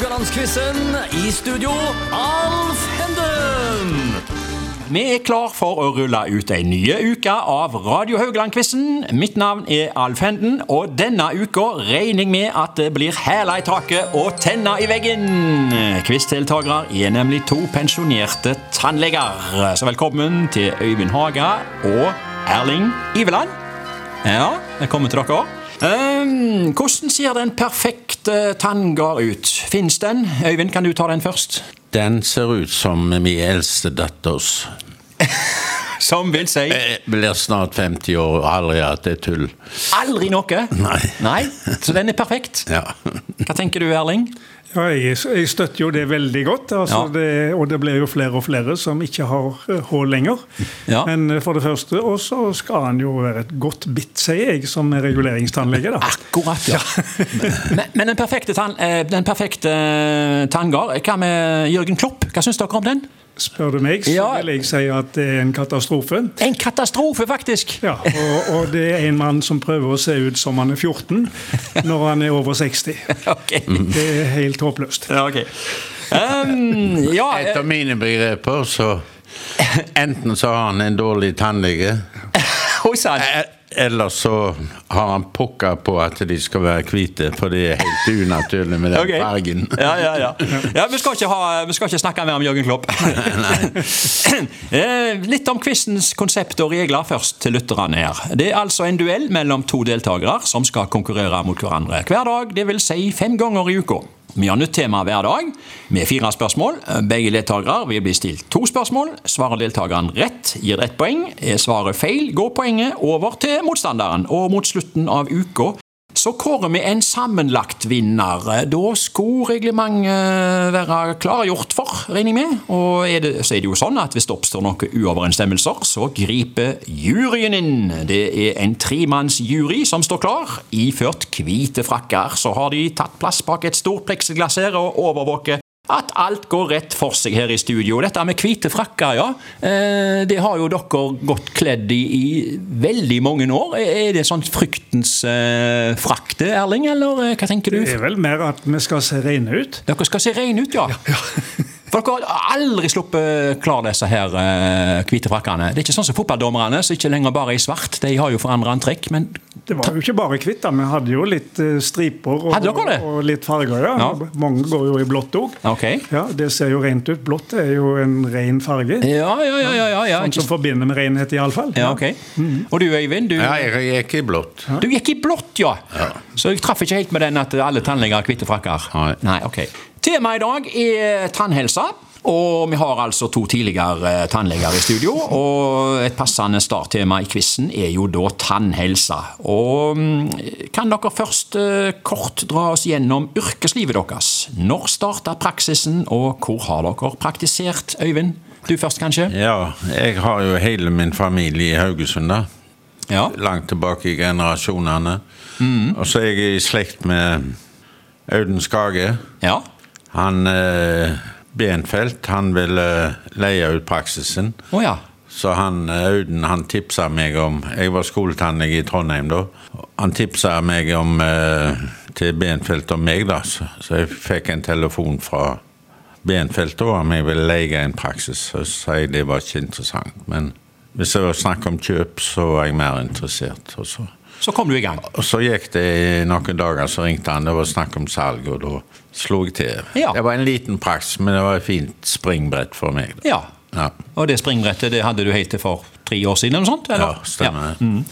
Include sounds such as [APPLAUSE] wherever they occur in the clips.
Haugalandsquizen. I studio, Alf Henden. Vi er klar for å rulle ut ei ny uke av Radio Haugland-quizen. Mitt navn er Alf Henden, og denne uka regner jeg med at det blir hæla i taket og tenna i veggen. Quizdeltakere er nemlig to pensjonerte tannleger. Så velkommen til Øyvind Haga og Erling Iveland. Ja, velkommen til dere. Um, hvordan ser den perfekte tanngard ut? Fins den? Øyvind, kan du ta den først? Den ser ut som min eldste datters. [LAUGHS] Som vil si Jeg blir snart 50 år og aldri hatt det tull. aldri noe? Nei. Nei? Så den er perfekt? Ja. Hva tenker du, Erling? Ja, jeg, jeg støtter jo det veldig godt. Altså Ja. det, og det blir jo flere og flere som ikke har hår hull lenger. Ja. Men eh, for det første, og så skal han jo være et godt bitt, sier jeg, som reguleringstannlege. da. [LAUGHS] Akkurat, ja. [LAUGHS] men, men den perfekte, tann, eh, den perfekte tanngard, hva med Jørgen Klopp? Hva syns dere om den? Spør du meg, så Ja. vil jeg si at det er en katastrofe. En katastrofe, faktisk! Ja, og, og det er en mann som prøver å se ut som han er 14 når han er over 60. [LAUGHS] Ok. Det er helt håpløst. Ja, ok. um, ja, eh, Etter mine begreper så Enten så har han en dårlig tannlege, [LAUGHS] oi sann. E- eller så har han pukka på at de skal være hvite, for det er helt unaturlig med den okay. fargen. Ja, ja, ja. ja vi, skal ha, vi skal ikke snakke mer om Jørgen Klopp. [CLEARS THROAT] Eh, Litt om quizens konsept og regler først til lytterne her. Det er altså en duell mellom to deltakere som skal konkurrere mot hverandre hver dag, dvs. Si fem ganger i uka. Vi har nytt tema hver dag med fire spørsmål. Begge deltakere vil bli stilt to spørsmål. Svarer deltakeren rett, gir ett poeng. Er svaret feil, går poenget over til motstanderen. Og mot slutten av uka så kårer vi en sammenlagt vinner. Da skulle reglementet være klargjort for, regner jeg med. Og er det, så er det jo sånn at hvis det oppstår noen uoverensstemmelser, så griper juryen inn. Det er en tremannsjury som står klar. Iført hvite frakker så har de tatt plass bak et stort pleksiglass og overvåker at alt går rett for seg her i studio. Dette med hvite frakker, ja. Eh, det har jo dere gått kledd i i veldig mange år. Er det sånn fryktens eh, frakk det, Erling, eller eh, hva tenker du? Det er vel mer at vi skal se rene ut. Dere skal se rene ut, ja. [LAUGHS] For dere har aldri sluppet klar disse her hvite frakkene. Det er ikke sånn som fotballdommerne, som ikke lenger bare er i svart. De har jo forandra antrekk, men Det var jo ikke bare hvitt, vi hadde jo litt eh, striper og, og litt farger. ja. Ja. Mange går jo i blått òg. Okay. Ja, det ser jo rent ut. Blått er jo en ren farge. Ja, ja, ja. ja, ja, ja. Sånn som forbinder med renhet, iallfall. ja ok. Og du, Øyvind? Du, Ja, jeg gikk i blått. Du gikk i blått, ja. Så jeg traff ikke helt med den at alle tannleger har hvite frakker. Nei. ok. Temaet i dag er tannhelse. Og vi har altså to tidligere tannleger i studio. Og et passende starttema i quizen er jo da tannhelse. Og mm, kan dere først eh, kort dra oss gjennom yrkeslivet deres? Når starta praksisen, og hvor har dere praktisert, Øyvind? Du først, kanskje? Ja, jeg har jo hele min familie i Haugesund, da. Ja. Langt tilbake i generasjonene. Og så er jeg i slekt med Audun Skage. Ja. Han eh, Benfeldt han ville leie ut praksisen. Oh, ja. Så han, eh, Auden han tipsa meg om Jeg var skoletannlege i Trondheim da. Han tipsa meg om eh, til Benfelt om meg, da. Så, så jeg fikk en telefon fra Benfelt da, om jeg ville leie en praksis. Så sa jeg det var ikke interessant. Men hvis det var snakk om kjøp, så var jeg mer interessert. Og så, kom du i gang. og så gikk det noen dager, så ringte han. Det var snakk om salg, og da slo jeg til. Ja. Det var en liten praksis, men det var et fint springbrett for meg. Da. Ja. Ja. Og det springbrettet det hadde du helt til for tre år siden? eller sånt? Eller? Ja, stemmer. Ja. Mm.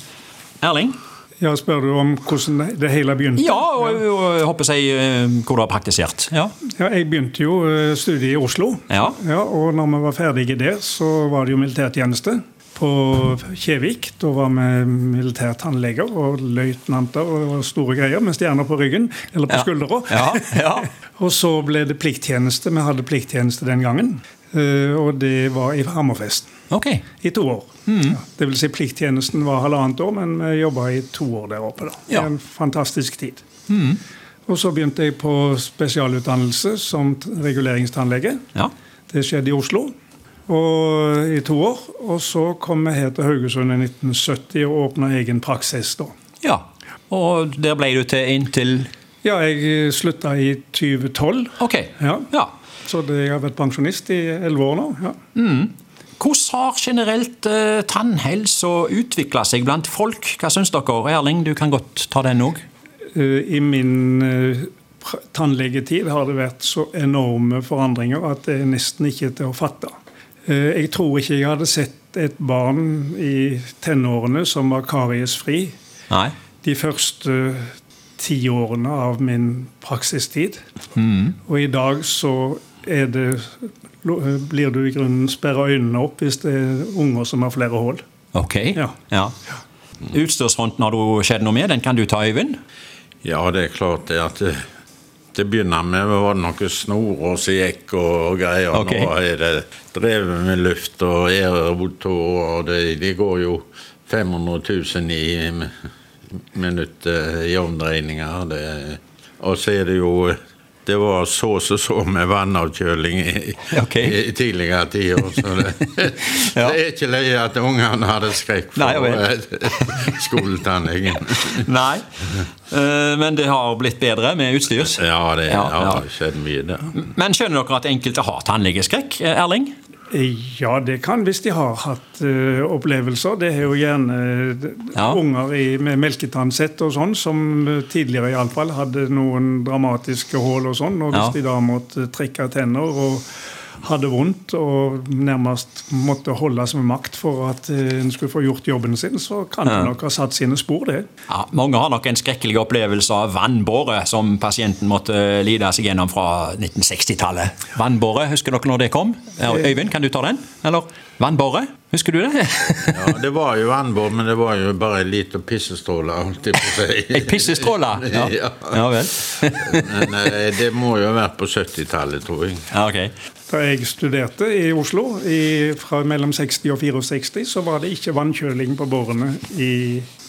Erling? Ja, Spør du om hvordan det- det hele begynte? Ja, og, og jeg håper jeg eh, hvor du har praktisert. Ja. Ja, jeg begynte jo eh, studiet i Oslo. Ja. og når vi var ferdige der, så var det jo militærtjeneste på Kjevik. Da var vi militærtannleger og løytnanter og store greier med stjerner på ryggen, eller på Ja. skuldra. Ja, ja. [LAUGHS] Og så ble det plikttjeneste. Vi hadde plikttjeneste den gangen. eh, Og det var i Hammerfest Ok. i to år. Ja, det vil si plikttjenesten var halvannet år, men vi jobba i to år der oppe. da. Ja. En fantastisk tid. Og så begynte jeg på spesialutdannelse som reguleringstannlege. Ja. Det skjedde i Oslo og i to år. Og så kom vi her til Haugesund i 1970 og åpna egen praksis da. ja. Og der ble du til inntil Ja, jeg slutta i 2012. Ok. Ja. ja. Så det, jeg har vært pensjonist i elleve år nå. ja. Hvordan har generelt eh, tannhelse utvikla seg blant folk? Hva syns dere? Erling, du kan godt ta den òg. Eh, I min eh, tannlegetid har det vært så enorme forandringer at det er nesten ikke til å fatte. Eh, Jeg tror ikke jeg hadde sett et barn i tenårene som var kariesfri Nei. de første ti årene av min praksistid. Og i dag så er det blir du i grunnen sperra øynene opp hvis det er unger som har flere hull. Ok. Ja. Utstyrsfronten har du skjedd noe med. Den kan du ta, Øyvind. Ja, det er klart det at det, å begynner med var det noen snorer som gikk og greier. Okay. Nå er det drevet med luft og aeromotorer, og det, de går jo 500 000 i minuttet i omdreininger. Og så er det jo det var så så så med vannavkjøling i, okay. i tidligere tider. Så det, [LAUGHS] Ja. det er ikke løye at ungene hadde skrekk for eh, [LAUGHS] skoletannlegen. [LAUGHS] Nei. Eh, Men det har blitt bedre med utstyrs. Ja, det Ja, har ja. skjedd mye Det. Men skjønner dere at enkelte har tannlegeskrekk? eh, Erling? Ja, det kan hvis de har hatt uh, opplevelser. Det er jo gjerne eh, Ja. unger i, med melketannsett og sånn, som eh, tidligere iallfall hadde noen dramatiske hull og sånn. Og hvis Ja. de da måtte trekke tenner og hadde vondt og nærmest måtte holdes med makt for at eh, en skulle få gjort jobben sin, så kan det nok ha satt sine spor, det. Ja, mange har nok en skrekkelig opplevelse av vannbåre, som pasienten måtte lide seg gjennom fra 1960-tallet. Vannbåre, husker dere når det kom? Øyvind, kan du ta den? Eller vannbåre? Husker du det? Ja, det var jo vannbår, men det var jo bare en liten pissestråle, holdt jeg på å si. [LAUGHS] Ei pissestråle? Ja. [LAUGHS] Ja. ja vel. Men eh, det må jo ha vært på 70-tallet, tror jeg. Ja, ok. Da jeg studerte i Oslo i, fra mellom 60 og 64, så var det ikke vannkjøling på bårene i,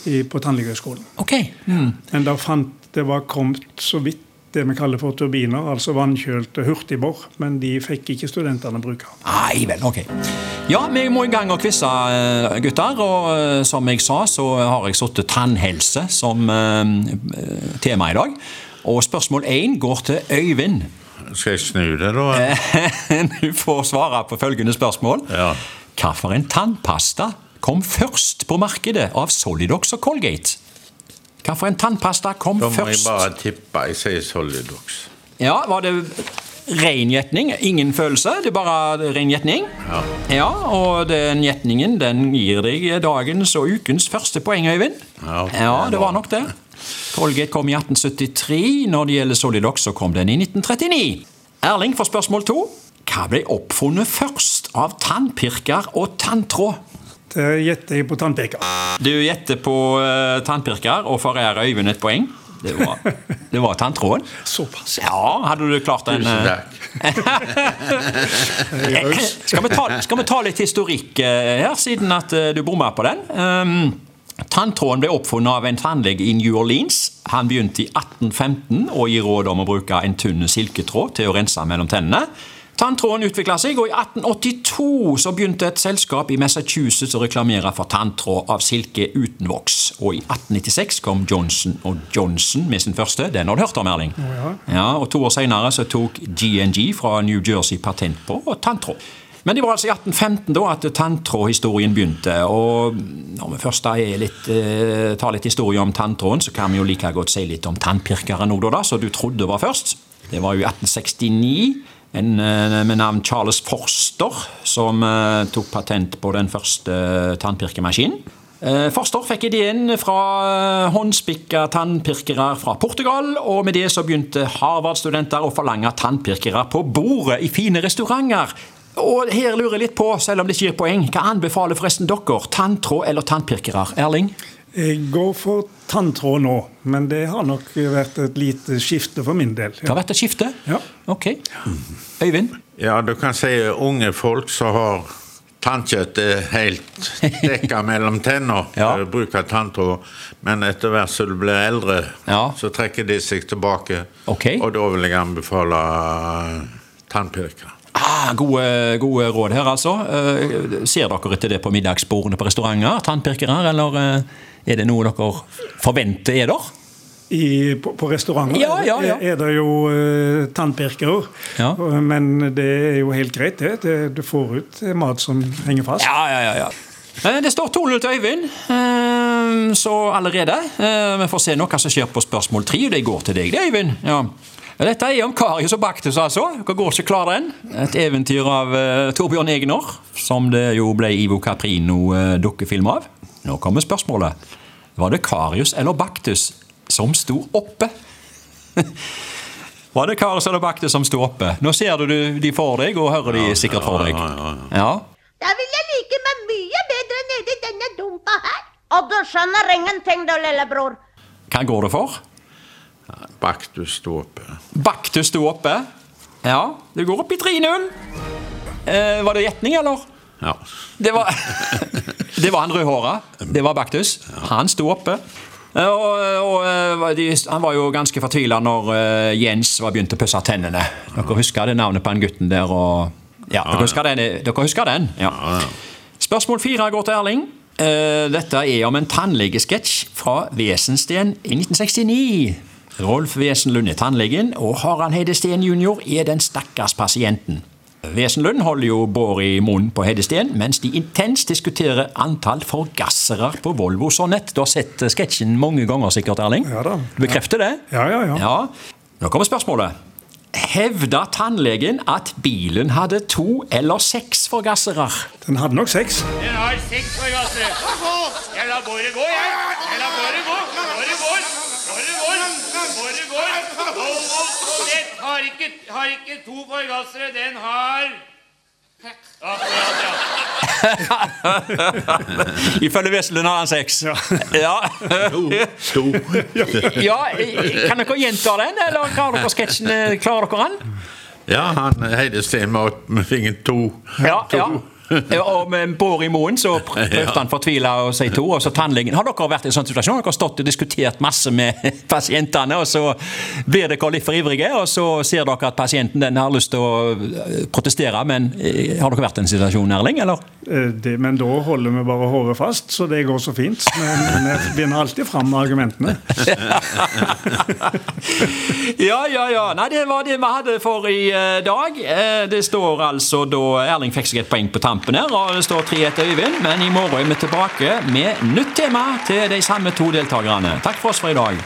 i, på Tannlegehøgskolen. Ok. Mm. Men da fant det var kommet så vidt det vi kaller for turbiner, altså vannkjølte hurtigbor, men de fikk ikke studentene bruke. Nei vel, ok. Ja, vi må i gang og quize, eh, gutter. Og eh, som jeg sa, så har jeg satt tannhelse som eh, tema i dag. Og spørsmål én går til Øyvind. Skal jeg snu det, da? [LAUGHS] Du får svare på følgende spørsmål. Ja. Hvilken tannpasta kom først på markedet av Solidox og Colgate? Hvilken tannpasta kom først? Da må jeg bare tippe. Jeg sier Solidox. Ja, Var det ren gjetning? Ingen følelse? Det er bare ren gjetning? Ja. Ja, og den gjetningen den gir deg dagens og ukens første poeng, Øyvind. Ja, ja det var- nok det. Colgate kom i 1873. Når det gjelder Solidox, så kom den i 1939. Erling får spørsmål to. Hva ble oppfunnet først av tannpirker og tanntråd? Det gjetter jeg på tannpirker. Du gjetter på uh, tannpirker og forærer Øyvind et poeng. Det var, [LAUGHS] det var tanntråden. Såpass. Ja, hadde du klart den Tusen eh, takk. [LAUGHS] skal, vi ta, skal vi ta litt historikk eh, her, siden at eh, du bomma på den? Um, Tanntråden ble oppfunnet av en tannlege i New Orleans. Han begynte i 1815 å gi råd om å bruke en tynn silketråd til å rense mellom tennene. Tanntråden utvikla seg, og i 1882 så begynte et selskap i Massachusetts å reklamere for tanntråd av silke uten voks. Og i 1896 kom Johnson Johnson med sin første. Den har du hørt om, Erling? ja. Og To år senere tok GNG fra New Jersey patent på tanntråd. Men det var altså i 1815 da at tanntrådhistorien begynte. Og når vi først litt, eh, tar litt historie om tanntråden, så kan vi jo like godt si litt om tannpirkeren òg, da, som du trodde var først. Det var jo i 1869 en eh, med navn Charles Forster som eh, tok patent på den første eh, tannpirkemaskinen. Eh, Forster fikk ideen fra håndspikka tannpirkere fra Portugal, og med det så begynte Harvard-studenter å forlange tannpirkere på bordet i fine restauranter. Og her lurer jeg litt på, selv om det ikke gir poeng, hva anbefaler forresten dere? Tanntråd eller tannpirkere? Erling? Jeg går for tanntråd nå, men det har nok vært et lite skifte for min del. Det har vært et skifte? Ja. Ok. Øyvind? Ja, du kan si unge folk som har tannkjøttet helt dekka [LAUGHS] mellom tennene, Ja. eh, bruker tanntråd. Men etter hvert som du blir eldre, Ja. så trekker de seg tilbake. Okay. Og da vil jeg anbefale eh, tannpirker. Ah, gode, gode råd her, altså. Eh, ser dere etter det på middagsbordene på restauranter? Tannpirkere, eller eh, er det noe dere forventer er der? i, på, på restauranter Ja, ja, ja. Er, er det jo uh, tannpirkere. Ja. Men det er jo helt greit, det. det. Du får ut mat som henger fast. Ja, ja, ja. ja. Det står 2-0 til Øyvind, så allerede. Vi får se nå hva som skjer på spørsmål tre. Det går til deg, det, Øyvind. Ja. Dette er om Karius og Baktus, altså. Dere går ikke klar den. Et eventyr av uh, Torbjørn Egner, som det jo ble Ivo Caprino-dukkefilm av. Nå kommer spørsmålet. Var det Karius eller Baktus som sto oppe? [LAUGHS] Var det Karius eller Baktus som sto oppe? Nå ser du de for deg, og hører de sikkert for deg. ja, ja, Ja. Da vil jeg like meg mye bedre nede i denne dumpa her. Og du skjønner ingenting da, lillebror. Hva går det for? Baktus sto oppe. Baktus sto oppe. Ja, det går opp i 3-0. Eh, var det gjetning, eller? Ja. Det var, [LAUGHS] det var han rødhåra. Det var Baktus. Han sto oppe. Eh, Og, og eh, de, Han var jo ganske fortvila når eh, Jens var begynt å pusse tennene. Dere husker det navnet på den gutten der? Og, ja, dere husker den? Dere husker den? Ja. Spørsmål fire går til Erling. Eh, Dette er om en tannlegesketsj fra Wesensten i 1969. Rolf Wesenlund er tannlegen, og Harald Heidesteen jr. er den stakkars pasienten. Wesenlund holder jo båret i munnen på Heidesteen, mens de intenst diskuterer antall forgassere på Volvo Sonett. Du har sett sketsjen mange ganger sikkert, Erling? Ja da. Du bekrefter det? Ja, ja, ja. Ja. Nå kommer spørsmålet. Hevda tannlegen at bilen hadde to eller seks forgassere? Den hadde nok seks. Den har seks forgassere. Jeg lar båret gå, jeg. Jeg lar båret gå. Båret går. Har ikke, har ikke to forgassere. Den har Akkurat, [LAUGHS] ja. Ifølge Wesenlund har han seks. Ja. Sto. [LAUGHS] ja. Kan dere gjenta den, eller klarer dere sketsjen? Klarer dere den? Ja, han Heide Steen med fingeren to. Ja, to. ja. [LAUGHS] Og med bår i munnen så [LAUGHS] prøvde han fortvila å si to. Og så tannlegen Har dere vært i en sånn situasjon? Dere har stått og diskutert masse med [LAUGHS] pasientene, og så blir dere litt for ivrige, og så ser dere at pasienten den har lyst til å eh, protestere, men eh, har dere vært i en situasjon, Erling? eller? Eh, Det, men da holder vi bare hodet fast, så det går så fint. Men vi vinner alltid fram med argumentene. [LAUGHS] Ja, ja, ja. Nei, det var det vi hadde for i eh, dag. Eh, det står altså da Erling fikk seg et poeng på tampen her, og det står 3 etter Øyvind. Men i morgen er vi tilbake med nytt tema til de samme to deltakerne. Takk for oss for i dag.